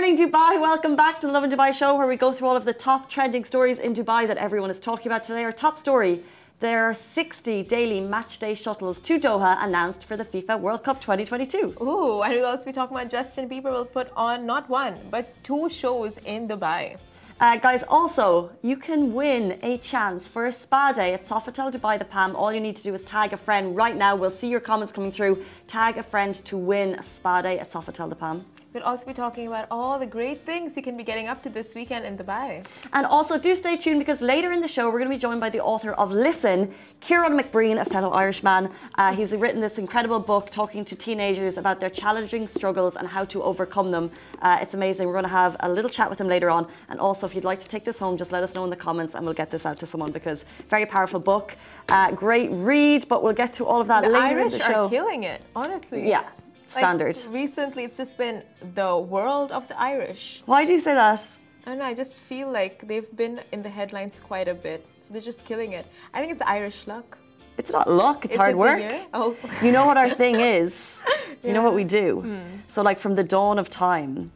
morning, Dubai. Welcome back to the Lovin Dubai show, where we go through all of the top trending stories in Dubai that everyone is talking about today. Our top story there are 60 daily match day shuttles to Doha announced for the FIFA World Cup 2022. Ooh, and we'll also be talking about Justin Bieber will put on not one, but two shows in Dubai. Uh, guys, also, you can win a chance for a spa day at Sofitel Dubai the Palm. All you need to do is tag a friend right now. We'll see your comments coming through. Tag a friend to win a spa day at Sofitel the Palm. We'll also be talking about all the great things you can be getting up to this weekend in Dubai. And also, do stay tuned because later in the show, we're going to be joined by the author of Listen, Kieran McBreen, a fellow Irishman. Uh, he's written this incredible book talking to teenagers about their challenging struggles and how to overcome them. Uh, it's amazing. We're going to have a little chat with him later on. And also, if you'd like to take this home, just let us know in the comments and we'll get this out to someone because very powerful book. Uh, great read, but we'll get to all of that the later Irish in the show. Irish are killing it, honestly. Yeah, standard. Like, recently, it's just been the world of the Irish. Why do you say that? I don't know. I just feel like they've been in the headlines quite a bit. So they're just killing it. I think it's Irish luck. It's not luck, it's Is hard it work. Oh. You know what our thing is? You know what we do? Hmm. So, like, from the dawn of time,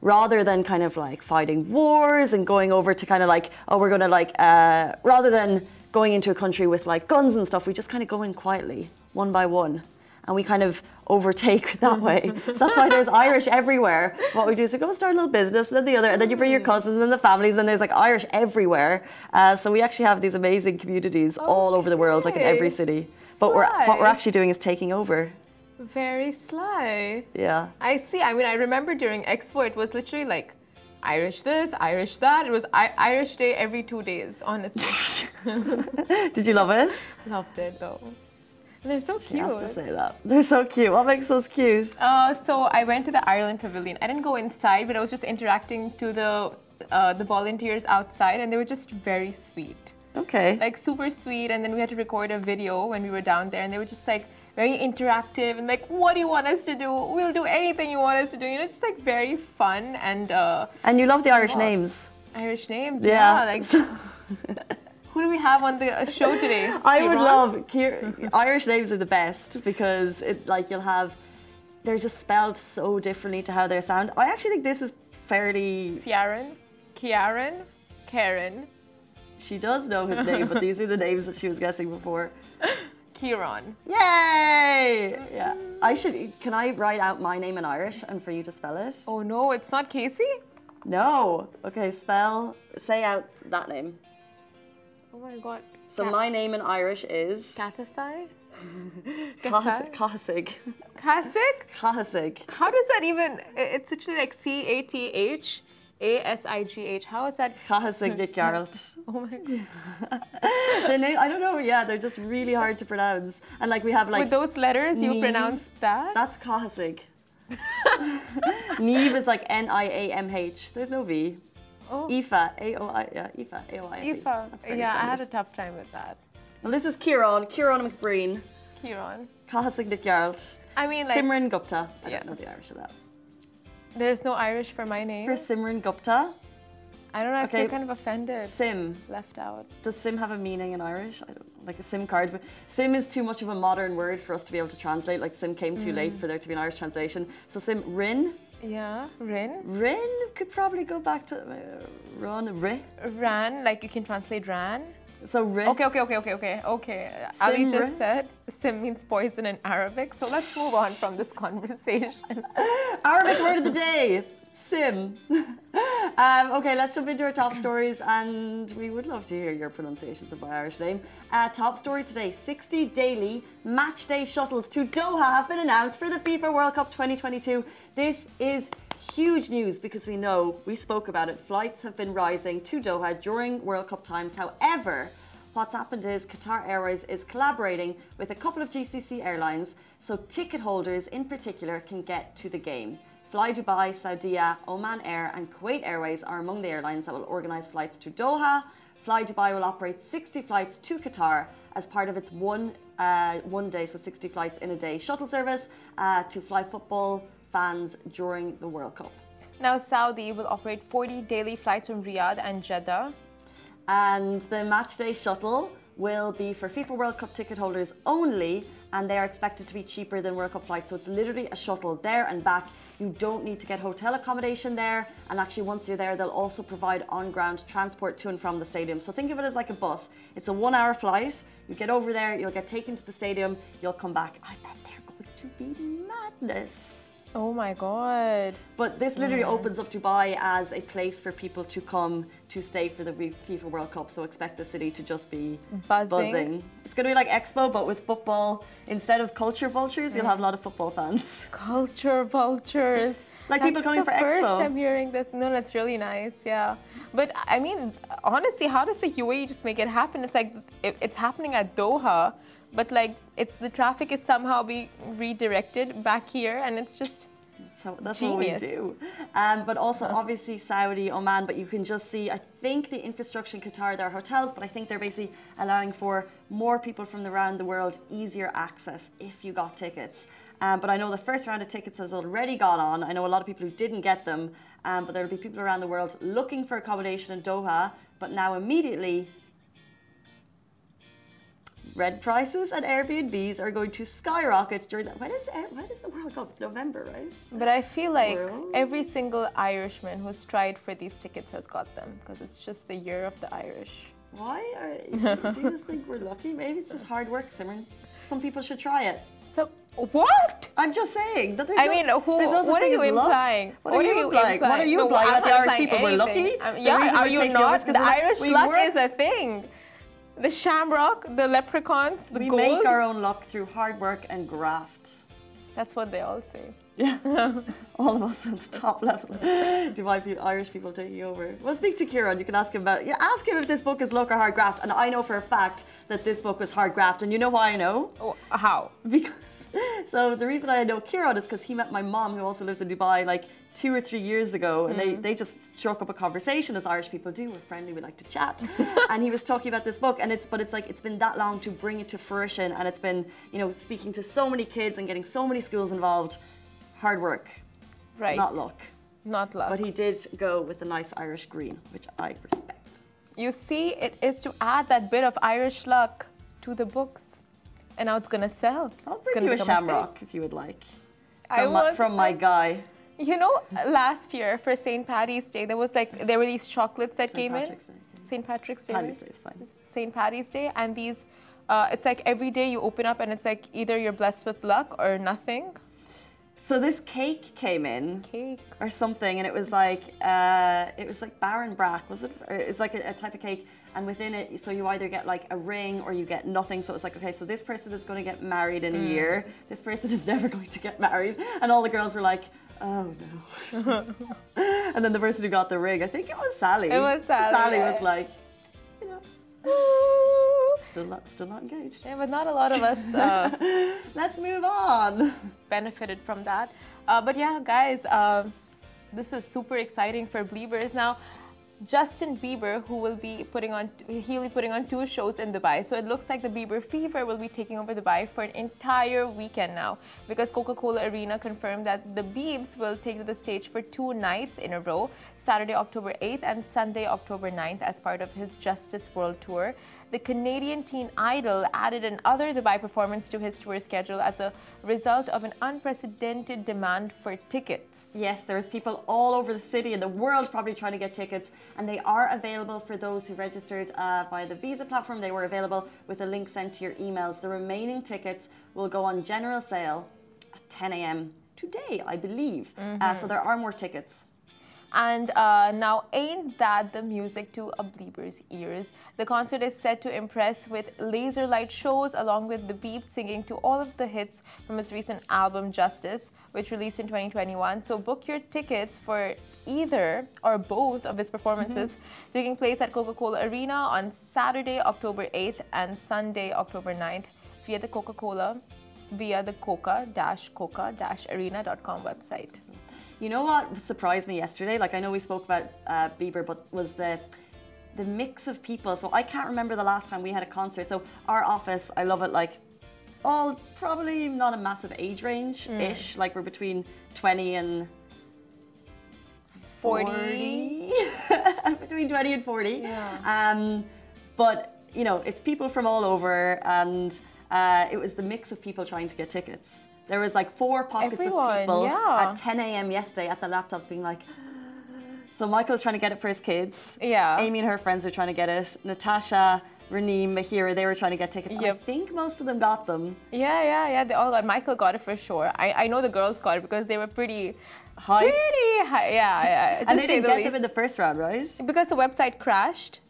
rather than kind of like fighting wars and going over to kind of like, oh, we're going to like, uh, rather than going into a country with like guns and stuff, we just kind of go in quietly, one by one. And we kind of overtake that way. so that's why there's Irish everywhere. What we do is we go and start a little business, and then the other, and then you bring your cousins and the families, and there's like Irish everywhere. Uh, so we actually have these amazing communities all over the world, like in every Okay. city. But we're, what we're actually doing is taking over. Very sly. Yeah. I see. I mean, I remember during Expo, it was literally like Irish this, Irish that. It was I- Irish Day every two days, honestly. Did you love it? Loved it though. And they're so cute. You have to say that. They're so cute. What makes those cute? Uh, so I went to the Ireland Pavilion. I didn't go inside, but I was just interacting to the uh, the volunteers outside, and they were just very sweet, Okay. like super sweet. And then we had to record a video when we were down there, and they were just like very interactive and like, "What do you want us to do? We'll do anything you want us to do." You know, just like very fun and uh, And you love the Irish What? names. Irish names. Yeah. Yeah, like who do we have on the uh, show today? I would love Irish names are the best because it like you'll have they're just spelled so differently to how they sound. I actually think this is fairly. Ciaran, Kiaran, Karen, She does know his name, but these are the names that she was guessing before. Kieran. Yay! Yeah. I should. Can I write out my name in Irish and for you to spell it? Oh no, it's not Casey. No. Okay. Spell. Say out that name. Oh my god. So Ca- my name in Irish is Kathasai? Cahasig. Kasik? Cahasig. How does that even? It's literally like C A T H A S I G H. How is that? Cahasig Nick Geralt. Oh my god. The name, I don't know. Yeah, they're just really hard to pronounce. And like we have like With those letters, you pronounce that? that's Cahasig. Neve is like N I A M H. There's no V. Oh. Aoife. A O I. Yeah. Aoife. A O I. Aoife. Yeah, I had a tough time with that. Well, this is Kieran. Kieran McBreen. Kieran. Cahasig Nick Geralt. I mean, like, Simran Gupta. I Yeah. don't know the Irish of that. there's no Irish for my name. For Simran Gupta, I don't know. I Okay. feel kind of offended. Sim. Left out. Does SIM have a meaning in Irish? I don't like a SIM card, but SIM is too much of a modern word for us to be able to translate. Like SIM came too Mm. late for there to be an Irish translation. So SIM Rin, Yeah. Rin. Rin could probably go back to uh, Run Ri. Ran. Like you can translate ran. So Rin. Okay, okay, okay, okay, okay, okay. Ali just said sim means poison in Arabic, so let's move on from this conversation. Arabic word of the day. Sim. um, okay, let's jump into our top stories, and we would love to hear your pronunciations of my Irish name. Uh, top story today: 60 daily match day shuttles to Doha have been announced for the FIFA World Cup 2022. This is huge news because we know we spoke about it. Flights have been rising to Doha during World Cup times. However, what's happened is Qatar Airways is collaborating with a couple of GCC airlines, so ticket holders in particular can get to the game. Fly Dubai, Saudia, Oman Air, and Kuwait Airways are among the airlines that will organise flights to Doha. Fly Dubai will operate 60 flights to Qatar as part of its one uh, one day, so 60 flights in a day shuttle service uh, to fly football fans during the World Cup. Now, Saudi will operate 40 daily flights from Riyadh and Jeddah. And the match day shuttle will be for FIFA World Cup ticket holders only and they are expected to be cheaper than World Cup flights. So it's literally a shuttle there and back. You don't need to get hotel accommodation there, and actually, once you're there, they'll also provide on ground transport to and from the stadium. So think of it as like a bus. It's a one hour flight. You get over there, you'll get taken to the stadium, you'll come back. I bet they're going to be madness. Oh my god. But this literally opens up Dubai as a place for people to come to stay for the FIFA World Cup. So expect the city to just be Buzzing. buzzing. It's going to be like Expo, but with football. Instead of culture vultures, you'll have a lot of football fans. Culture vultures. Like people That's coming the for first Expo. I'm hearing this. No, that's really nice. Yeah, but I mean, honestly, how does the UAE just make it happen? It's like it, it's happening at Doha, but like it's the traffic is somehow be redirected back here, and it's just So that's Genius. what we do. Um, but also, obviously, Saudi, Oman, but you can just see, I think the infrastructure in Qatar, there are hotels, but I think they're basically allowing for more people from around the world easier access if you got tickets. Um, but I know the first round of tickets has already gone on. I know a lot of people who didn't get them, um, but there'll be people around the world looking for accommodation in Doha. But now, immediately, red prices at Airbnbs are going to skyrocket during that. When is, when is the World Cup? November, right? But I feel like Well- every single Irishman who's tried for these tickets has got them because it's just the year of the Irish. Why are do you just think we're lucky? Maybe it's just hard work, Simran. Some people should try it. So what? I'm just saying. That I no- mean, who? no what are thing you implying? What, are you implying? What are you implying? That the Irish implying people were lucky? Um, yeah, are you not? over is not? 'cause The Irish luck work- is a thing. The shamrock, the leprechauns, the we gold. make our own luck through hard work and graft. That's what they all say. Yeah, all of us at the top level. Dubai people, Irish people taking over. Well, speak to Kieran. You can ask him about. Yeah, ask him if this book is luck or hard graft. And I know for a fact that this book was hard graft. And you know why I know? Oh, how? Because so the reason I know Kieran is because he met my mom, who also lives in Dubai, like two or three years ago, and they, mm. they just struck up a conversation as Irish people do. We're friendly, we like to chat, and he was talking about this book, and it's but it's like it's been that long to bring it to fruition, and it's been you know speaking to so many kids and getting so many schools involved. Hard work, Right. not luck. Not luck. But he did go with a nice Irish green, which I respect. You see, it is to add that bit of Irish luck to the books. And now it's gonna sell. I'll It's bring you a shamrock if you would like. I From, my, from my guy. You know, last year for St. Patty's Day, there was like there were these chocolates that St. came Patrick's in. St. Patrick's Day. Paddy's Day is fine. St. Patty's Day, and these, uh, it's like every day you open up and it's like either you're blessed with luck or nothing. So this cake came in. Cake. or something, and it was like uh, it was like Barmbrack, was it? It's like a, a type of cake, and within it, so you either get like a ring or you get nothing. So it's like, okay, so this person is going to get married in a Mm. year. This person is never going to get married, and all the girls were like. Oh no! and then the person who got the ring, I think it was Sally. It was Sally, Sally yeah. was like, you know, still not, still not engaged. Yeah, but not a lot of us uh, Let's move on. benefited from that. Uh, but yeah, guys, uh, this is super exciting for Beliebers. Now, Justin Bieber, who will be putting on, he'll be putting on two shows in Dubai. So it looks like the Bieber fever will be taking over Dubai for an entire weekend now, because Coca-Cola Arena confirmed that the Biebs will take to the stage for two nights in a row, Saturday, October 8th and Sunday, October 9th, as part of his Justice World Tour. The Canadian teen idol added another Dubai performance to his tour schedule as a result of an unprecedented demand for tickets. Yes, there's people all over the city and the world probably trying to get tickets, and they are available for those who registered uh, via the Visa platform. They were available with a link sent to your emails. The remaining tickets will go on general sale at 10 a.m. today, I believe. Uh, so there are more tickets. And uh, now, ain't that the music to a Belieber's ears? The concert is set to impress with laser light shows, along with the Beat singing to all of the hits from his recent album Justice, which released in 2021. So, book your tickets for either or both of his performances taking place at Coca Cola Arena on Saturday, October 8th and Sunday, October 9th via the Coca Cola, via the coca coca arena.com website. You know what surprised me yesterday? Like I know we spoke about uh, Bieber, but was the the mix of people. So I can't remember the last time we had a concert. So our office, I love it. Like all probably not a massive age range ish. Like we're between twenty and 40. 40. between 20 and 40 Yeah. um, but you know it's people from all over and uh, it was the mix of people trying to get tickets. There was like four pockets Everyone, of people yeah. at 10 a.m. yesterday at the laptops being like, so Michael was trying to get it for his kids. Yeah. Amy and her friends were trying to get it. Natasha, Raneem, Mahira, they were trying to get tickets. And I think most of them got them. Yeah, yeah, yeah. They all got. Michael got it for sure. I, I know the girls got it because they were pretty, Hyped. pretty high. Yeah, yeah. And they didn't the get least. them in the first round, right? because the website crashed,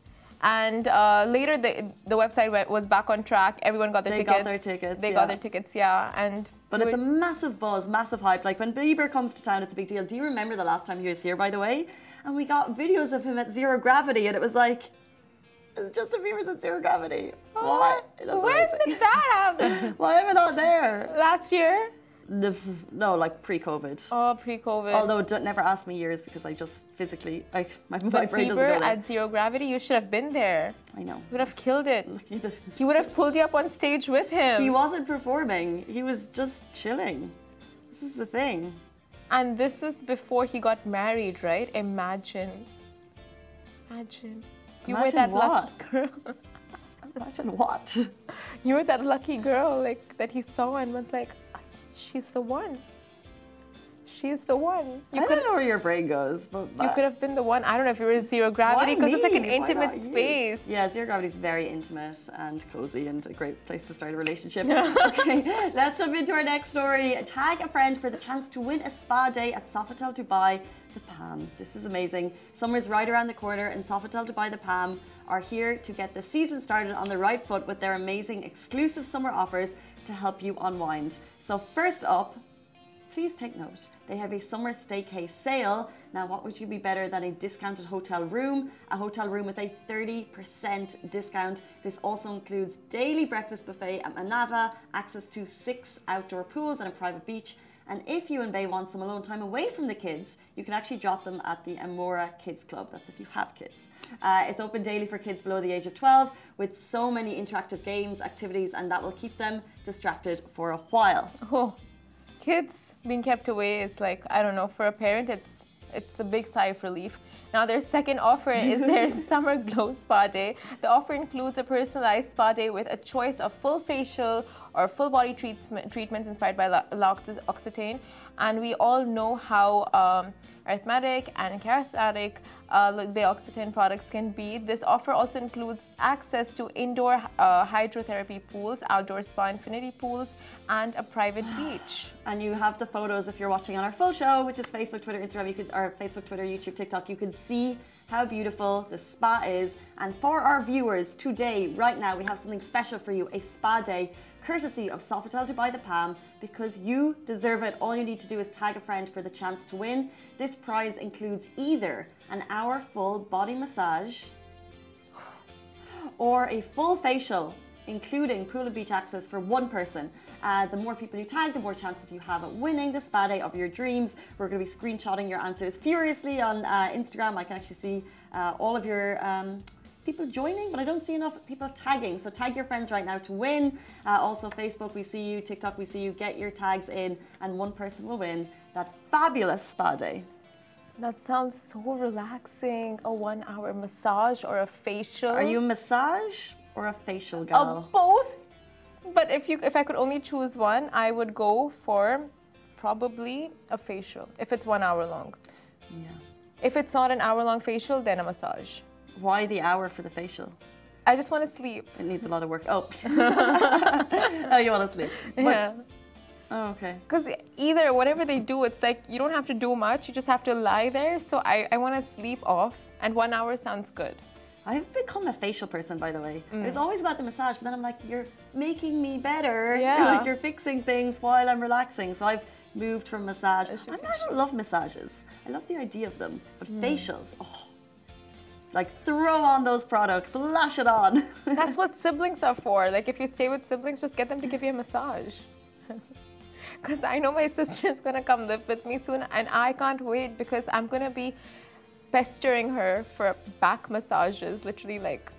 and uh, later the the website wa- was back on track. Everyone got their They tickets. got their tickets, They yeah. got their tickets. Yeah, and But it's a massive buzz, massive hype. Like when Bieber comes to town, it's a big deal. Do you remember the last time he was here, by the way? And we got videos of him at zero gravity, and it was like, it's Justin Bieber's at zero gravity. Why? Oh, when amazing. did that happen? Why am I not there? Last year? No, like pre-COVID. Oh, pre-COVID. Although don't never ask me years because I just physically, like my, my brain doesn't go there. at zero gravity, you should have been there. I know. You would have killed it. He would have pulled you up on stage with him. He wasn't performing. He was just chilling. This is the thing. And this is before he got married, right? Imagine. Imagine. You were Imagine that what? lucky girl. Imagine what? you were that lucky girl, like that he saw and was like, she's the one. She's the one. You I could don't know where your brain goes, but you could have been the one. I don't know if you were zero gravity because it's like an intimate space. Yeah, zero gravity is very intimate and cozy and a great place to start a relationship. okay, let's jump into our next story. Tag a friend for the chance to win a spa day at Sofitel Dubai, the Palm. This is amazing. Summer's right around the corner, and Sofitel Dubai, the Palm are here to get the season started on the right foot with their amazing exclusive summer offers to help you unwind. So first up, Please take note. They have a summer staycay sale. Now, what would you be better than a discounted hotel room? A hotel room with a 30% discount. This also includes daily breakfast buffet at Manava, access to six outdoor pools and a private beach. And if you and Bay want some alone time away from the kids, you can actually drop them at the Amora Kids Club. That's if you have kids. Uh, it's open daily for kids below the age of 12 with so many interactive games, activities, and that will keep them distracted for a while. Oh, kids being kept away is like I don't know. For a parent, it's it's a big sigh of relief. Now, their second offer is their Summer Glow Spa Day. The offer includes a personalized spa day with a choice of full facial or full body treatment, treatments inspired by La- L'Occitane. And we all know how um, arithmetic and charismatic uh, the Occitane products can be. This offer also includes access to indoor uh, hydrotherapy pools, outdoor spa infinity pools, and a private beach. And you have the photos if you're watching on our full show, which is Facebook, Twitter, Instagram, you could, or Facebook, Twitter, YouTube, TikTok. You can see how beautiful the spa is. And for our viewers today, right now, we have something special for you a spa day courtesy of Sofitel Dubai the Palm because you deserve it. All you need to do is tag a friend for the chance to win. This prize includes either an hour full body massage or a full facial, including pool and beach access for one person. Uh, the more people you tag, the more chances you have at winning the spa day of your dreams. We're going to be screenshotting your answers furiously on uh, Instagram. I can actually see uh, all of your. Um, people joining, but I don't see enough people tagging. So tag your friends right now to win. Uh, also, Facebook, we see you. TikTok, we see you. Get your tags in, and one person will win that fabulous spa day. That sounds so relaxing. A one hour massage or a facial. Are you a massage or a facial a gal? both? But if you if I could only choose one, I would go for probably a facial if it's one hour long. yeah. If it's not an hour long facial, then a massage. Why the hour for the facial? I just want to sleep. It needs a lot of work. Oh, oh you want to sleep? What- Yeah. Oh, okay. Because either whatever they do, it's like you don't have to do much. You just have to lie there. So I, I want to sleep off, and one hour sounds good. I've become a facial person, by the way. Mm. It was always about the massage, but then I'm like, you're making me better. Yeah. like you're fixing things while I'm relaxing. So I've moved from massage. I, your I don't love massages. I love the idea of them, but Mm. facials, oh, like throw on those products, lash it on. That's what siblings are for. Like if you stay with siblings, just get them to give you a massage. Because I know my sister is gonna come live with me soon, and I can't wait because I'm gonna be pestering her for back massages, literally like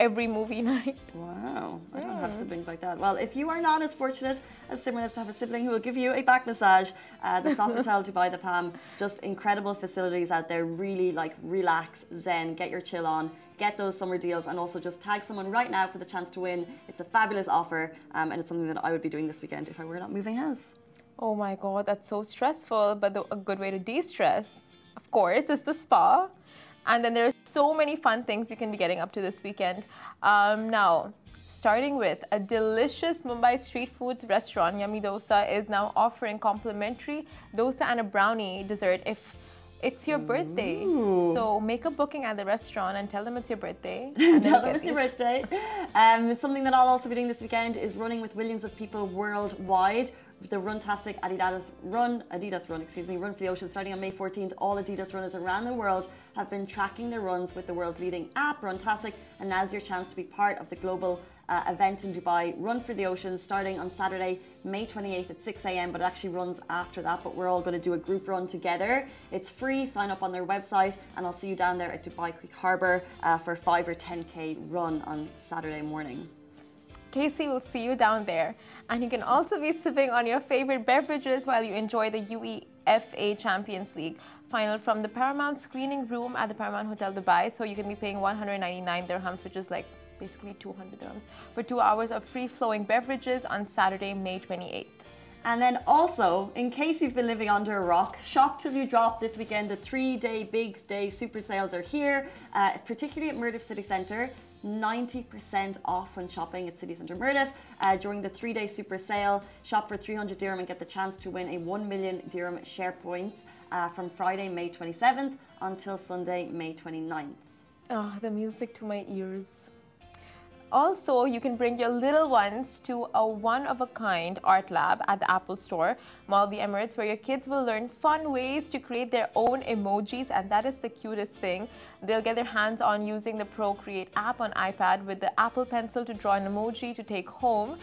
every movie night. Wow, I don't have siblings like that. Well, if you are not as fortunate as Simran is to have a sibling who will give you a back massage, uh, the Sofitel Dubai the Palm, just incredible facilities out there. Really like relax, zen, get your chill on, get those summer deals, and also just tag someone right now for the chance to win. It's a fabulous offer, um, and it's something that I would be doing this weekend if I were not moving house. Oh my god, that's so stressful. But the, a good way to de-stress, of course, is the spa. And then there's so many fun things you can be getting up to this weekend. Um, now, starting with a delicious Mumbai street food restaurant, Yummy Dosa, is now offering complimentary dosa and a brownie dessert if it's your birthday. Ooh. So make a booking at the restaurant and tell them it's your birthday. Tell them it's your birthday. Um, something that I'll also be doing this weekend is running with millions of people worldwide. The Runtastic Adidas Run, Adidas Run, excuse me, Run for the Ocean, starting on May 14th. All Adidas runners around the world have been tracking their runs with the world's leading app, Runtastic, and now's your chance to be part of the global uh, event in Dubai, Run for the Ocean, starting on Saturday, May 28th at 6 a.m. But it actually runs after that. But we're all going to do a group run together. It's free. Sign up on their website, and I'll see you down there at Dubai Creek Harbour uh, for a 5 or 10k run on Saturday morning. Casey will see you down there. And you can also be sipping on your favorite beverages while you enjoy the UEFA Champions League final from the Paramount screening room at the Paramount Hotel Dubai. So you can be paying 199 dirhams, which is like basically 200 dirhams, for two hours of free flowing beverages on Saturday, May 28th. And then also, in case you've been living under a rock, shop till you drop this weekend. The three day big day super sales are here, uh, particularly at Mirdif City Centre. 90% off when shopping at City Centre Mirdif uh, during the three day super sale. Shop for 300 dirham and get the chance to win a 1 million dirham share points uh, from Friday, May 27th until Sunday, May 29th. Oh, the music to my ears. Also, you can bring your little ones to a one of a kind art lab at the Apple Store, Mall of the Emirates, where your kids will learn fun ways to create their own emojis, and that is the cutest thing. They'll get their hands on using the Procreate app on iPad with the Apple Pencil to draw an emoji to take home.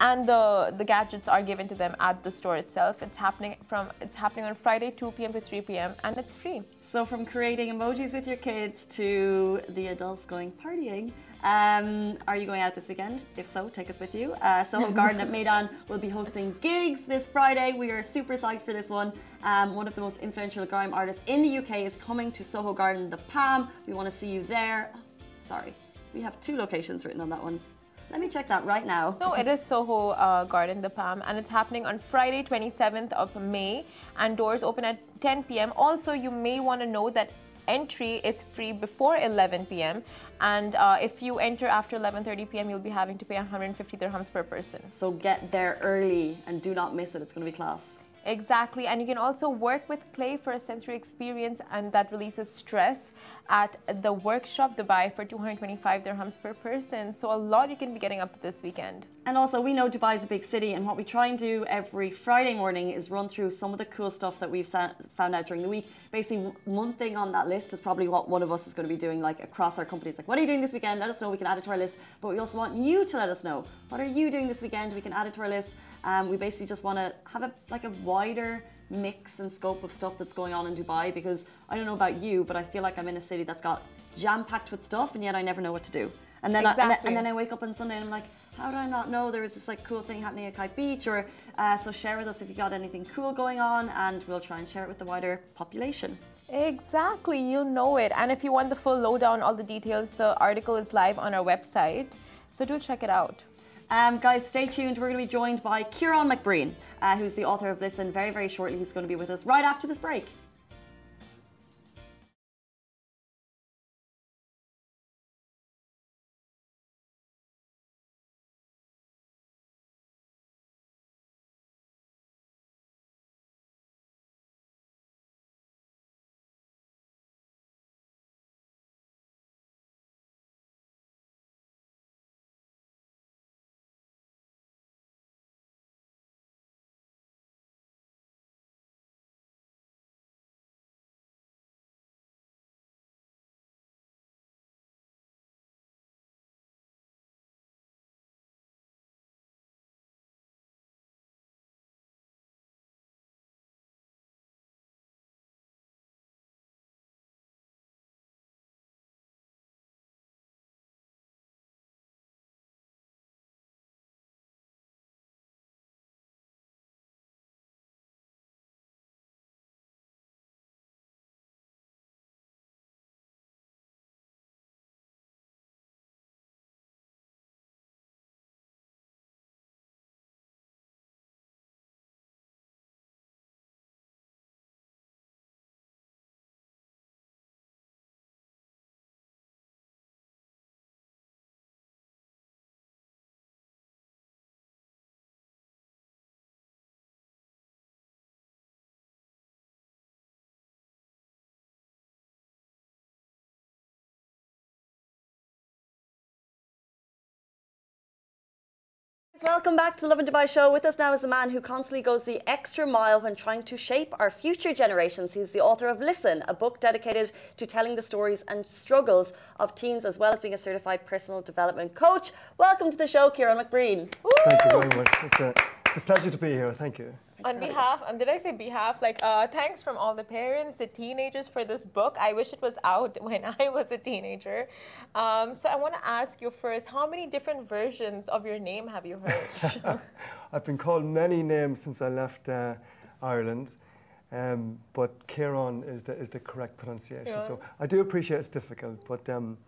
And the, the gadgets are given to them at the store itself. It's happening from it's happening on Friday 2 p.m. to 3 p.m. and it's free. So, from creating emojis with your kids to the adults going partying, um, are you going out this weekend? If so, take us with you. Uh, Soho Garden at Meydan will be hosting gigs this Friday. We are super psyched for this one. Um, one of the most influential grime artists in the UK is coming to Soho Garden, the Palm. We want to see you there. Oh, sorry, we have two locations written on that one. Let me check that right now. No, it is Soho uh, Garden, the Palm, and it's happening on Friday, 27th of May, and doors open at 10 p.m. Also, you may want to know that entry is free before 11 p.m. And uh, if you enter after 11:30 p.m., you'll be having to pay 150 dirhams per person. So get there early and do not miss it. It's going to be class. Exactly, and you can also work with clay for a sensory experience, and that releases stress at the workshop Dubai for 225 dirhams per person. So a lot you can be getting up to this weekend. And also, we know Dubai is a big city, and what we try and do every Friday morning is run through some of the cool stuff that we've found out during the week. Basically, one thing on that list is probably what one of us is going to be doing, like across our companies. Like, what are you doing this weekend? Let us know. We can add it to our list. But we also want you to let us know. What are you doing this weekend? We can add it to our list. Um, we basically just want to have a like a wider mix and scope of stuff that's going on in Dubai because I don't know about you, but I feel like I'm in a city that's got jam packed with stuff, and yet I never know what to do. And then, exactly. I, and, then and, then I wake up on Sunday and I'm like, how do I not know there was this like cool thing happening at Kite Beach? Or uh, so share with us if you got anything cool going on, and we'll try and share it with the wider population. Exactly, you'll know it. And if you want the full lowdown, all the details, the article is live on our website. So do check it out. Um, guys, stay tuned. We're going to be joined by Kieran McBreen, uh, who's the author of this, and Very, very shortly, he's going to be with us right after this break. Welcome back to the Lovin Dubai show. With us now is a man who constantly goes the extra mile when trying to shape our future generations. He's the author of Listen, a book dedicated to telling the stories and struggles of teens, as well as being a certified personal development coach. Welcome to the show, Kieran McBreen. Thank you very much. It's a, pleasure to be here. Thank you. On behalf, um, did I say behalf? Like, uh, thanks from all the parents, the teenagers for this book. I wish it was out when I was a teenager. Um, so I want to ask you first, how many different versions of your name have you heard? I've been called many names since I left uh, Ireland, um, but Kieran is the, is the correct pronunciation. Yeah. So I do appreciate it's difficult, but um,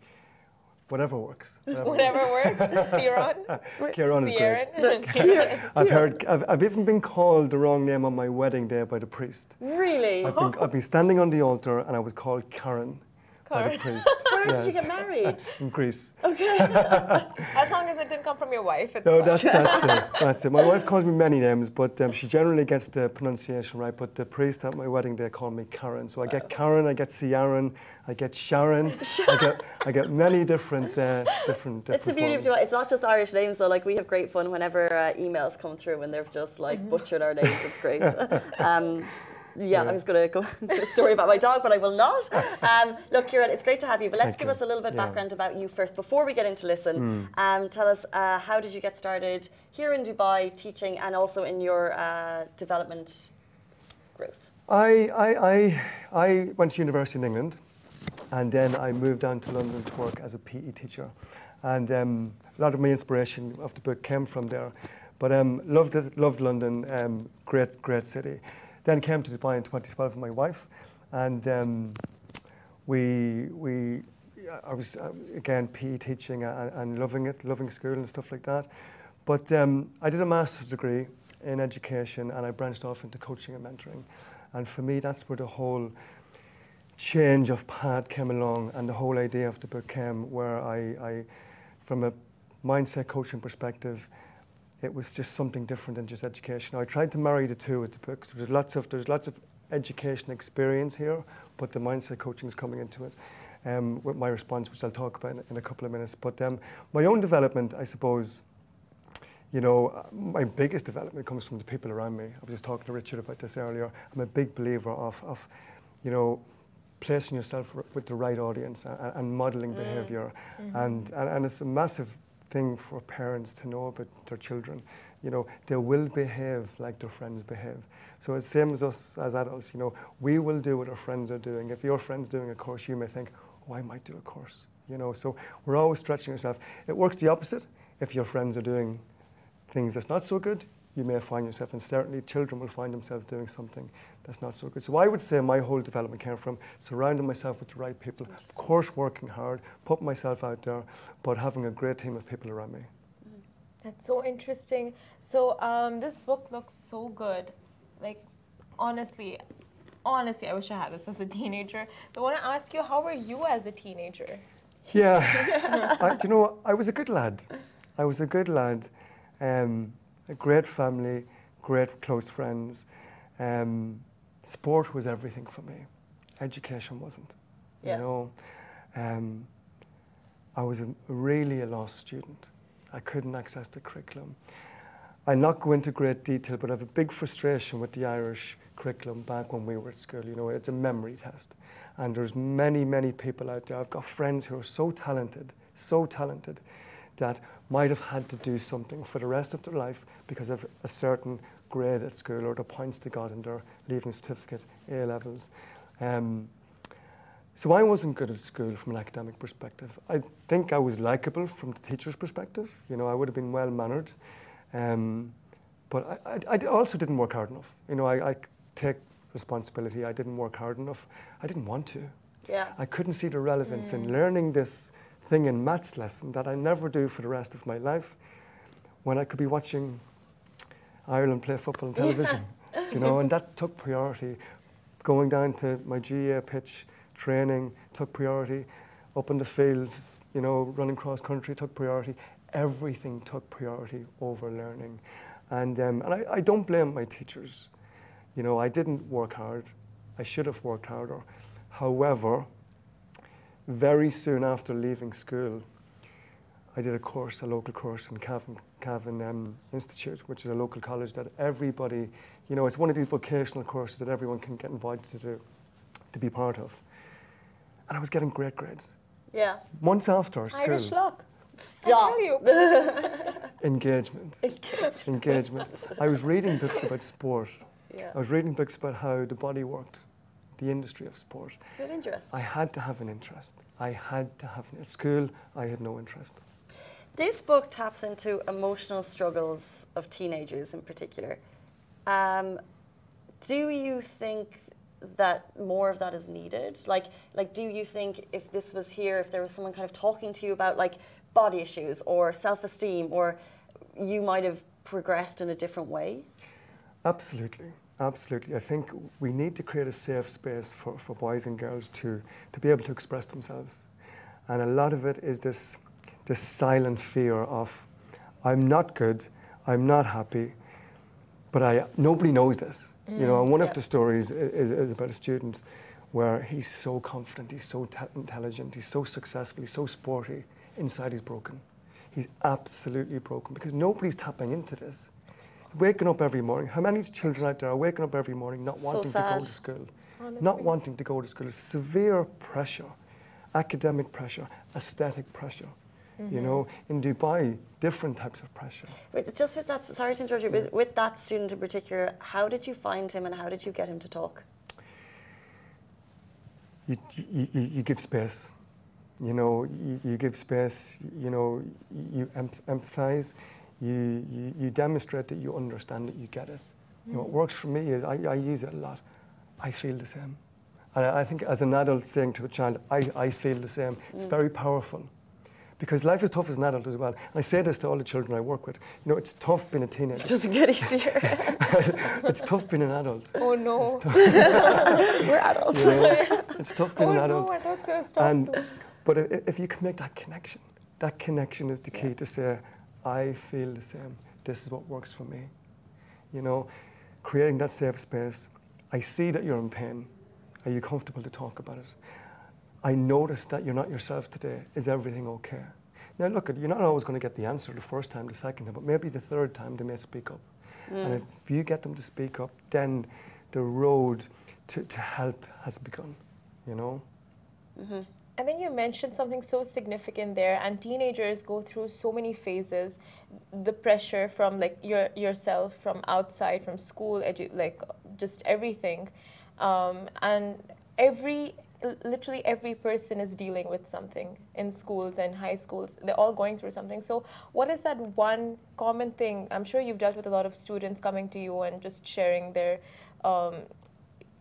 whatever works. Whatever works. Ciaran? Kieran is great. Ciaran? I've heard, I've, I've even been called the wrong name on my wedding day by the priest. Really? I've been, I've been standing on the altar and I was called Karen by the priest. Where Yeah, did you get married? In Greece. Okay. as long as it didn't come from your wife, it's No, fine. that's, that's it. That's it. My wife calls me many names, but um, she generally gets the pronunciation right. But the priest at my wedding, they call me Karen. So I get Karen, I get Ciaran, I get Sharon, I get I get many different uh, different different. It's the beauty of forms. Dubai. It's not just Irish names, though. Like we have great fun whenever uh, emails come through and they've just like butchered our names. It's great. um, yeah, I was going to go into a story about my dog, but I will not. Um, look, Kieran, it's great to have you. But let's Thank give you. us a little bit Yeah. background about you first before we get into listen. Um, tell us uh, how did you get started here in Dubai teaching and also in your uh, development growth. I, I, I, I went to university in England and then I moved down to London to work as a PE teacher. And um, a lot of my inspiration of the book came from there. But um, loved it, loved London, um, great, great city. Then came to Dubai in 2012 with my wife and um, we, we, I was uh, again PE teaching and, and loving it, loving school and stuff like that. But um, I did a master's degree in education and I branched off into coaching and mentoring. And for me, that's where the whole change of path came along and the whole idea of the book came where I, I from a mindset coaching perspective, it was just something different than just education. I tried to marry the two with the book. There's lots of there's lots of education experience here, but the mindset coaching is coming into it. Um, with my response, which I'll talk about in, in a couple of minutes. But um, my own development, I suppose, you know, uh, my biggest development comes from the people around me. I was just talking to Richard about this earlier. I'm a big believer of, of you know, placing yourself with the right audience and, and modeling behavior. And, and, and it's a massive thing for parents to know about their children. You know, they will behave like their friends behave. So it's same as us as adults, you know, we will do what our friends are doing. If your friend's doing a course, you may think, oh, I might do a course. You know, so we're always stretching ourselves. It works the opposite. If your friends are doing things that's not so good, you may find yourself, and certainly children will find themselves doing something that's not so good. So I would say my whole development came from surrounding myself with the right people, of course working hard, putting myself out there, but having a great team of people around me. That's so interesting. So um, this book looks so good. Like, honestly, honestly, I wish I had this as a teenager. But I want to ask you, how were you as a teenager? Yeah, I, you know? I was a good lad. I was a good lad. Um, a great family, great close friends. Um, sport was everything for me. Education wasn't. Yeah. You know, um, I was a, really a lost student. I couldn't access the curriculum. I'll not go into great detail, but I have a big frustration with the Irish curriculum back when we were at school. You know, it's a memory test. And there's many, many people out there. I've got friends who are so talented, so talented, that might have had to do something for the rest of their life because of a certain grade at school or the points they got in their leaving certificate, A levels. Um, so I wasn't good at school from an academic perspective. I think I was likable from the teacher's perspective. You know, I would have been well mannered, um, but I, I, I also didn't work hard enough. You know, I, I take responsibility. I didn't work hard enough. I didn't want to. Yeah. I couldn't see the relevance in learning this thing in maths lesson that I never do for the rest of my life, when I could be watching Ireland play football on television. You know, and that took priority. Going down to my GAA pitch training took priority. Up in the fields, you know, running cross country took priority. Everything took priority over learning. And, um, and I, I don't blame my teachers. You know, I didn't work hard. I should have worked harder. However, very soon after leaving school, I did a course, a local course in Cavan, Cavan um, Institute, which is a local college that everybody, you know, it's one of these vocational courses that everyone can get invited to do, to be part of. And I was getting great grades. Yeah. Months after school, Irish luck. Stop. I tell you. engagement, engagement. I was reading books about sport. Yeah. I was reading books about how the body worked, the industry of sport. Good interest. I had to have an interest. I had to have at school. I had no interest. This book taps into emotional struggles of teenagers in particular. Um, do you think that more of that is needed? Like, like, do you think if this was here, if there was someone kind of talking to you about like body issues or self-esteem, or you might have progressed in a different way? Absolutely, absolutely. I think we need to create a safe space for, for boys and girls to, to be able to express themselves. And a lot of it is this, this silent fear of, I'm not good, I'm not happy, but I, nobody knows this. you know, mm, and one yeah. of the stories is, is about a student where he's so confident, he's so ta- intelligent, he's so successful, he's so sporty, inside he's broken. He's absolutely broken because nobody's tapping into this. Waking up every morning. How many children out there are waking up every morning not So wanting to go to school? Honestly. Not wanting to go to school. Severe pressure, academic pressure, aesthetic pressure. You mm-hmm. know, in Dubai, different types of pressure. With, just with that, sorry to interrupt you, with, with that student in particular, how did you find him and how did you get him to talk? you, you, you give space. You know, you, you give space, you know, you empath- empathize, you, you, you demonstrate that you understand it, you get it. You know, what mm. works for me is I, I use it a lot. I feel the same. And I I think as an adult saying to a child, I, I feel the same, it's mm. very powerful. Because life is tough as an adult as well. And I say this to all the children I work with. You know, it's tough being a teenager. Doesn't get easier. it's tough being an adult. Oh no. We're adults. You know? It's tough being oh an adult. Oh no, it was going to stop And, but if you can make that connection, that connection is the key to say, I feel the same. This is what works for me. You know, creating that safe space. I see that you're in pain. Are you comfortable to talk about it? I notice that you're not yourself today. Is everything okay? Now, look, you're not always going to get the answer the first time, the second time, but maybe the third time they may speak up. And mm. if you get them to speak up, then the road to, to help has begun, you know? Mm-hmm. I think you mentioned something so significant there, and teenagers go through so many phases. The pressure from like your yourself, from outside, from school, edu- like just everything, um, and every literally every person is dealing with something in schools and high schools. They're all going through something. So, what is that one common thing? I'm sure you've dealt with a lot of students coming to you and just sharing their um,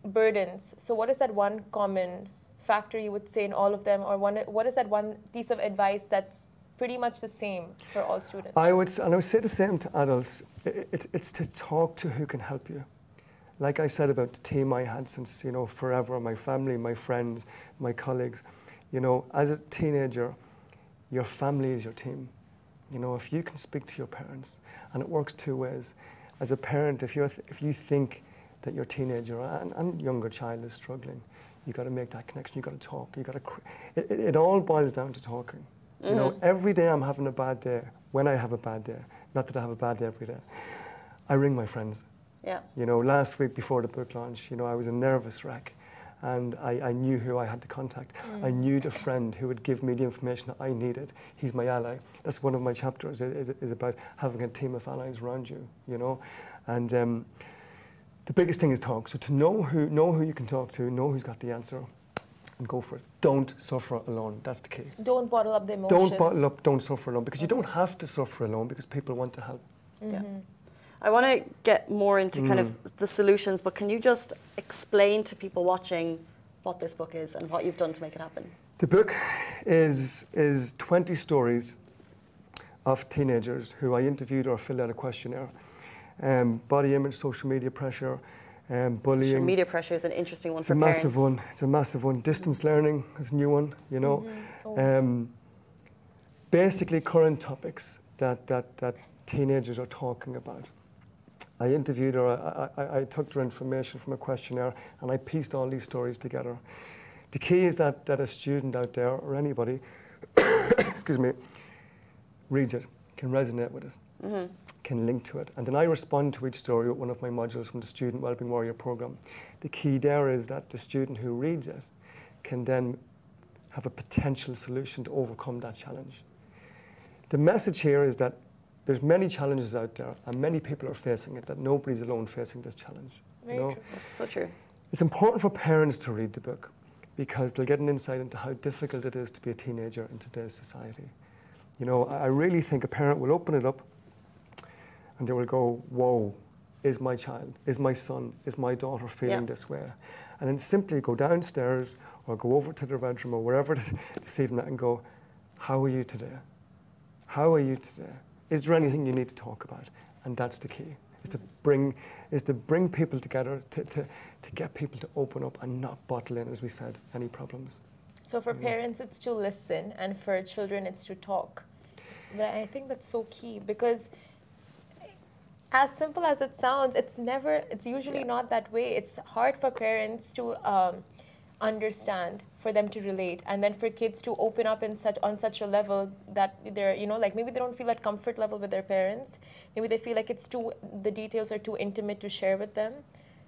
burdens. So, what is that one common factor you would say in all of them, or one, what is that one piece of advice that's pretty much the same for all students? I would, and I would say the same to adults. I- i- It, it's to talk to who can help you. Like I said about the team I had since you know forever, my family, my friends, my colleagues. You know, as a teenager, your family is your team. You know, if you can speak to your parents, and it works two ways. As a parent, if you if you think that your teenager and, and younger child is struggling, You've got to make that connection. You've got to talk. You got to. Cr- it, it, it all boils down to talking. You know, every day I'm having a bad day. When I have a bad day, not that I have a bad day every day, I ring my friends. Yeah. You know, last week before the book launch, you know, I was a nervous wreck. And I, I knew who I had to contact. I knew the friend who would give me the information that I needed. He's my ally. That's one of my chapters, is, is about having a team of allies around you, you know. And um, the biggest thing is talk. So to know who, know who you can talk to, know who's got the answer, and go for it. Don't suffer alone. That's the key. Don't bottle up the emotions. Don't bottle up, don't suffer alone, because you don't have to suffer alone because people want to help. Mm-hmm. Yeah. I want to get more into kind of mm. the solutions, but can you just explain to people watching what this book is and what you've done to make it happen? The book is, is 20 stories of teenagers who I interviewed or filled out a questionnaire. Um, body image, social media pressure, um, bullying. Social media pressure is an interesting one it's for a massive one. It's a massive one. Distance learning is a new one, you know. Oh. Um, basically, current topics that, that, that teenagers are talking about. I interviewed her, I, I, I took their information from a questionnaire, and I pieced all these stories together. The key is that, that a student out there, or anybody, excuse me, reads it, can resonate with it. Can link to it. And then I respond to each story with one of my modules from the Student Wellbeing Warrior program. The key there is that the student who reads it can then have a potential solution to overcome that challenge. The message here is that there's many challenges out there and many people are facing it, that nobody's alone facing this challenge. Very you know? true. That's so true. It's important for parents to read the book because they'll get an insight into how difficult it is to be a teenager in today's society. You know, I I really think a parent will open it up and they will go, Whoa, is my child, is my son, is my daughter feeling Yeah. this way? And then simply go downstairs or go over to their bedroom or wherever it is this evening and go, How are you today? How are you today? Is there anything you need to talk about? And that's the key. Is to bring is to bring people together to, to, to get people to open up and not bottle in, as we said, any problems. So for parents, it's to listen, and for children, it's to talk. But I think that's so key because, as simple as it sounds, it's never. It's usually Yeah. not that way. It's hard for parents to um, understand, for them to relate, and then for kids to open up in such on such a level that they're, you know, like maybe they don't feel that comfort level with their parents. Maybe they feel like it's too. The details are too intimate to share with them.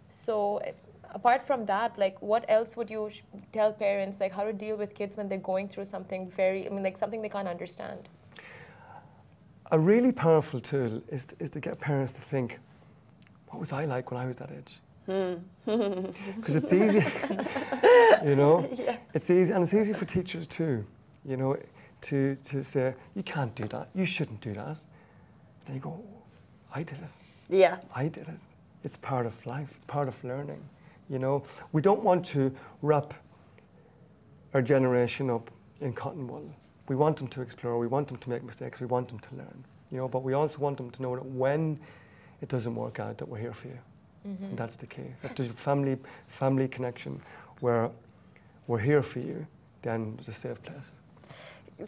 So apart from that, like what else would you sh- tell parents like how to deal with kids when they're going through something very, I mean, like something they can't understand? A really powerful tool is to, is to get parents to think, what was I like when I was that age? Hmm. Because it's easy, you know. It's easy, and it's easy for teachers too, you know, to to say you can't do that, you shouldn't do that. Then you go, I did it. Yeah. I did it. It's part of life, it's part of learning. You know, we don't want to wrap our generation up in cotton wool. We want them to explore, we want them to make mistakes, we want them to learn. You know, but we also want them to know that when it doesn't work out, that we're here for you. Mm-hmm. And that's the key. If there's a family, family connection where we're here for you, then there's a safe place.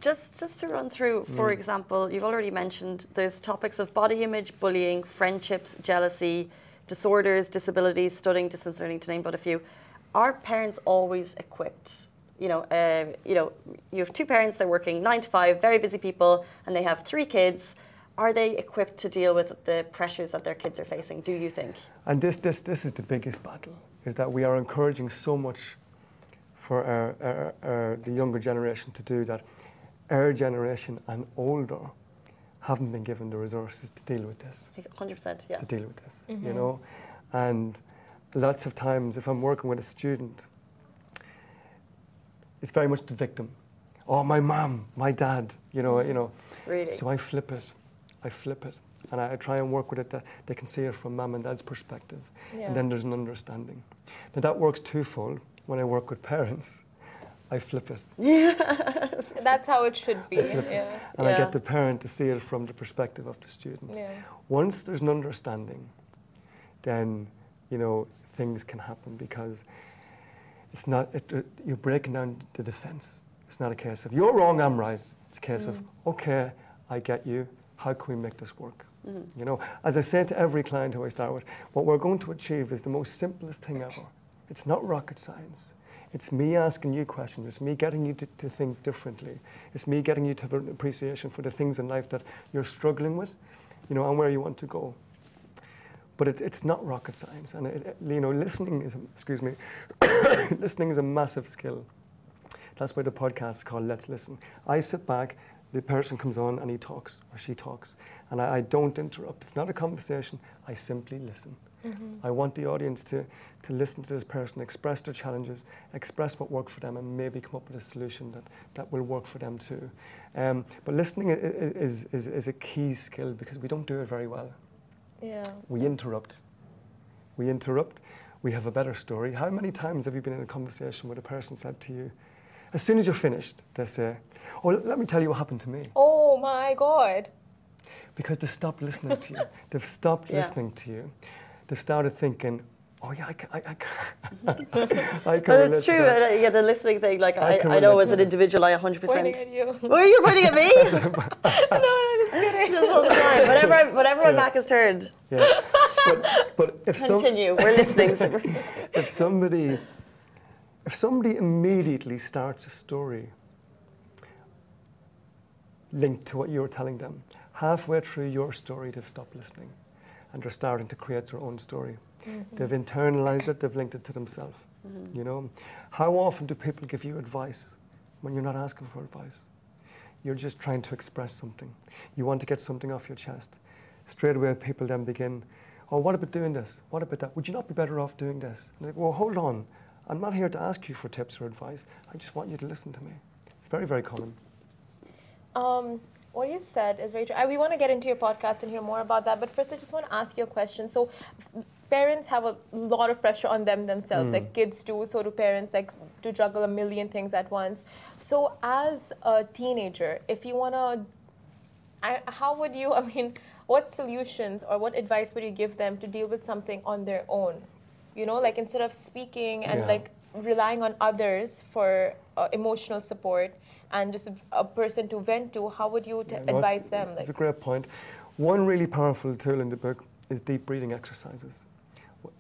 Just just to run through, for mm. example, you've already mentioned there's topics of body image, bullying, friendships, jealousy, disorders, disabilities, studying, distance learning, to name but a few. Are parents always equipped? You know, uh, you know, you have two parents. They're working nine to five, very busy people, and they have three kids. Are they equipped to deal with the pressures that their kids are facing? Do you think? And this, this, this is the biggest battle, is that we are encouraging so much for our, our, our, the younger generation to do that our generation and older haven't been given the resources to deal with this, Hundred percent. Yeah. to deal with this, you mm-hmm. know. And lots of times, if I'm working with a student, it's very much the victim. Oh, my mom, my dad, you know, you know. Really. So I flip it, I flip it, and I, I try and work with it that they can see it from mom and dad's perspective, Yeah. and then there's an understanding. Now that works twofold. When I work with parents, I flip it, That's how it should be. Yeah. and I get the parent to see it from the perspective of the student. Yeah. Once there's an understanding, then you know things can happen because it's not it, uh, you're breaking down the defense. It's not a case of you're wrong, I'm right. It's a case of okay, I get you. How can we make this work? You know, as I say to every client who I start with, what we're going to achieve is the most simplest thing ever. It's not rocket science. It's me asking you questions. It's me getting you to, to think differently. It's me getting you to have an appreciation for the things in life that you're struggling with, you know, and where you want to go. But it, it's not rocket science, and it, you know, listening is a, excuse me, listening is a massive skill. That's why the podcast is called Let's Listen. I sit back, the person comes on, and he talks or she talks, and I, I don't interrupt. It's not a conversation. I simply listen. I want the audience to, to listen to this person, express their challenges, express what worked for them, and maybe come up with a solution that, that will work for them too. Um, but listening is, is, is a key skill because we don't do it very well. Yeah. We interrupt. We interrupt. We have a better story. How many times have you been in a conversation where a person said to you, as soon as you're finished, they say, Oh, let me tell you what happened to me. Oh my God. Because they stopped listening to you. They've stopped Yeah. listening to you. They've started thinking, Oh, yeah, I can. I, I can, I can But relate it's to true. that." uh, Yeah, the listening thing. Like I I, I know as an individual, I 100. Pointing percent at you. Oh, you're pointing at me. no, I'm kidding. Just time. Whenever, I, whenever my Yeah. back is turned, Yeah. But, but if some. We're listening. if somebody if somebody immediately starts a story linked to what you're telling them halfway through your story, they've stopped listening and they're starting to create their own story. Mm-hmm. They've internalized it, they've linked it to themselves. You know, how often do people give you advice when you're not asking for advice? You're just trying to express something. You want to get something off your chest. Straight away, people then begin, oh, what about doing this? What about that? Would you not be better off doing this? Like, well, hold on. I'm not here to ask you for tips or advice. I just want you to listen to me. It's very, very common. Um, what you said is very true. I, we want to get into your podcast and hear more about that. But first, I just want to ask you a question. So, parents have a lot of pressure on them themselves, like kids do. So do parents, like to juggle a million things at once. So, as a teenager, if you want to, I, how would you? I mean, what solutions or what advice would you give them to deal with something on their own? You know, like instead of speaking and Yeah. like relying on others for uh, emotional support and just a, a person to vent to, how would you t- Yeah, no, advise them? It's Like, a great point. One really powerful tool in the book is deep breathing exercises.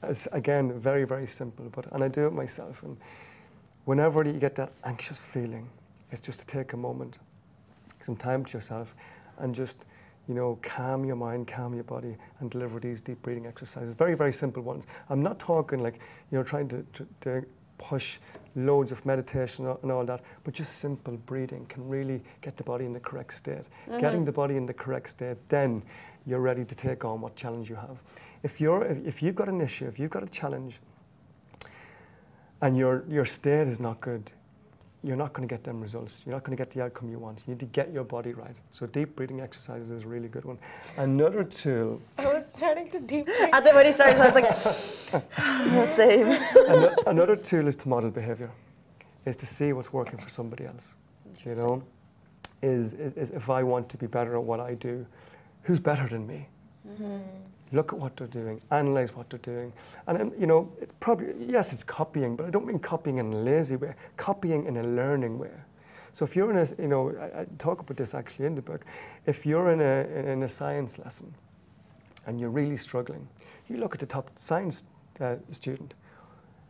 It's, again, very, very simple, but and I do it myself. And whenever you get that anxious feeling, it's just to take a moment, some time to yourself, and just you know, calm your mind, calm your body, and deliver these deep breathing exercises. Very, very simple ones. I'm not talking like you know, trying to, to, to push loads of meditation and all that, but just simple breathing can really get the body in the correct state. Mm-hmm. Getting the body in the correct state, then you're ready to take on what challenge you have. If you're, if, if you've got an issue, if you've got a challenge, and your your state is not good, you're not going to get them results. You're not going to get the outcome you want. You need to get your body right. So deep breathing exercises is a really good one. Another tool, I was starting to deep And then when he started, I was like, same. ano- another tool is to model behavior, is to see what's working for somebody else. You know, is, is, is if I want to be better at what I do, who's better than me? Mm-hmm. Look at what they're doing, analyze what they're doing. And you know, it's probably, yes, it's copying, but I don't mean copying in a lazy way, copying in a learning way. So if you're in a, you know, I, I talk about this actually in the book, if you're in a, in a science lesson and you're really struggling, you look at the top science uh, student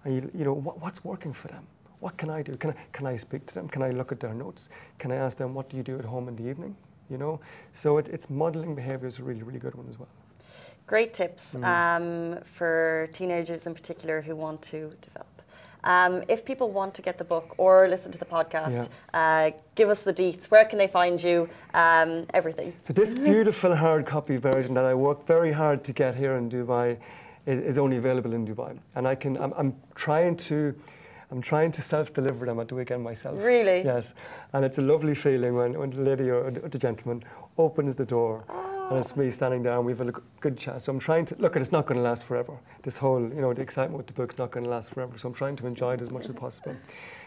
and you, you know, what, what's working for them? What can I do? Can I, can I speak to them? Can I look at their notes? Can I ask them, what do you do at home in the evening? You know, so it, it's modeling behavior is a really, really good one as well. Great tips um, for teenagers in particular who want to develop. Um, if people want to get the book or listen to the podcast, uh, give us the deets. Where can they find you? Um, everything. So this beautiful hard copy version that I worked very hard to get here in Dubai is, is only available in Dubai, and I can. I'm, I'm trying to. I'm trying to self-deliver them at the weekend myself. Really? Yes, and it's a lovely feeling when, when the lady or the, the gentleman opens the door, and it's me standing there, and we've had a good chat. So I'm trying to look, and it's not going to last forever. This whole, you know, the excitement with the book's not going to last forever. So I'm trying to enjoy it as much as possible.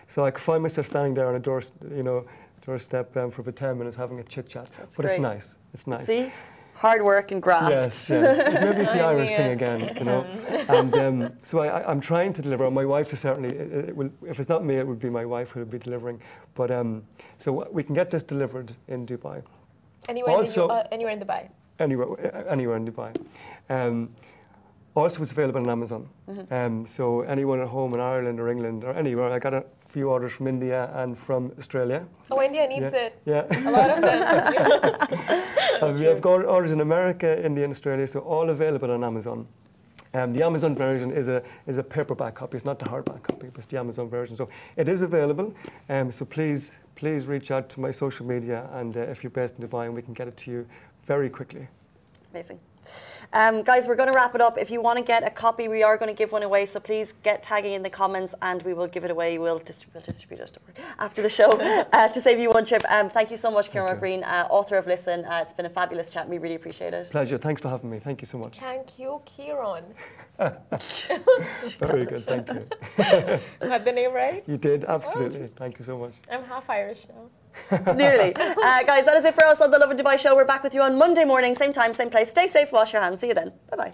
So I could find myself standing there on a door, you know, doorstep um, for about 10 minutes having a chit chat. But it's nice. It's nice. See? Hard work and graft. Yes, yes. Maybe it's the Irish thing again, you know. and um, so I, I, I'm trying to deliver. My wife is certainly. It, it will, if it's not me, it would be my wife who will be delivering. But um, so we can get this delivered in Dubai, anywhere, Also- in the, uh, anywhere in Dubai. anywhere, anywhere in Dubai. Um, also, it's available on Amazon. Mm-hmm. Um, so anyone at home in Ireland or England or anywhere, I got a few orders from India and from Australia. Oh, India needs yeah, it. yeah. A lot of them. Uh, we have got orders in America, India, and Australia, so all available on Amazon. Um, the Amazon version is a is a paperback copy. It's not the hardback copy, but it's the Amazon version. So it is available. Um, so please please reach out to my social media, and uh, if you're based in Dubai, and we can get it to you very quickly. Amazing. Um, guys, we're going to wrap it up. If you want to get a copy, we are going to give one away. So please get tagging in the comments and we will give it away. We'll, distri- we'll distribute it after the show uh, to save you one trip. Um, thank you so much, Kieran Thank. Green, uh, author of Listen. Uh, it's been a fabulous chat. We really appreciate it. Pleasure. Thanks for having me. Thank you so much. Thank you, Kieran. Very good. Thank you. Got the name right? You did absolutely. Thank you so much. I'm half Irish now. Nearly. Uh, guys, that is it for us on the Lovin Dubai show. We're back with you on Monday morning, same time, same place. Stay safe, wash your hands. See you then. Bye bye.